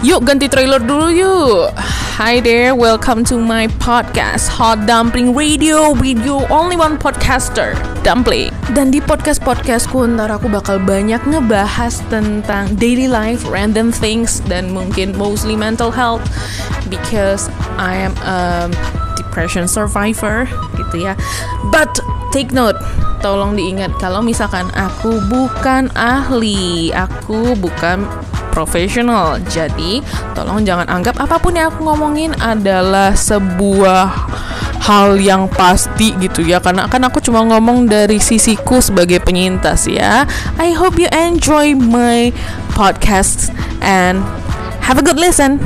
Yuk ganti trailer dulu yuk. Hi there, welcome to my podcast Hot Dumpling Radio with you only one podcaster Dumpling. Dan di podcast-podcastku ntar aku bakal banyak ngebahas tentang daily life, random things Dan mungkin mostly mental health. Because I am a depression survivor gitu ya. But take note Tolong diingat kalau misalkan aku bukan ahli Aku bukan profesional. Jadi, tolong jangan anggap apa pun yang aku ngomongin adalah sebuah hal yang pasti gitu ya karena kan aku cuma ngomong dari sisiku sebagai penyintas ya. I hope you enjoy my podcast and have a good listen.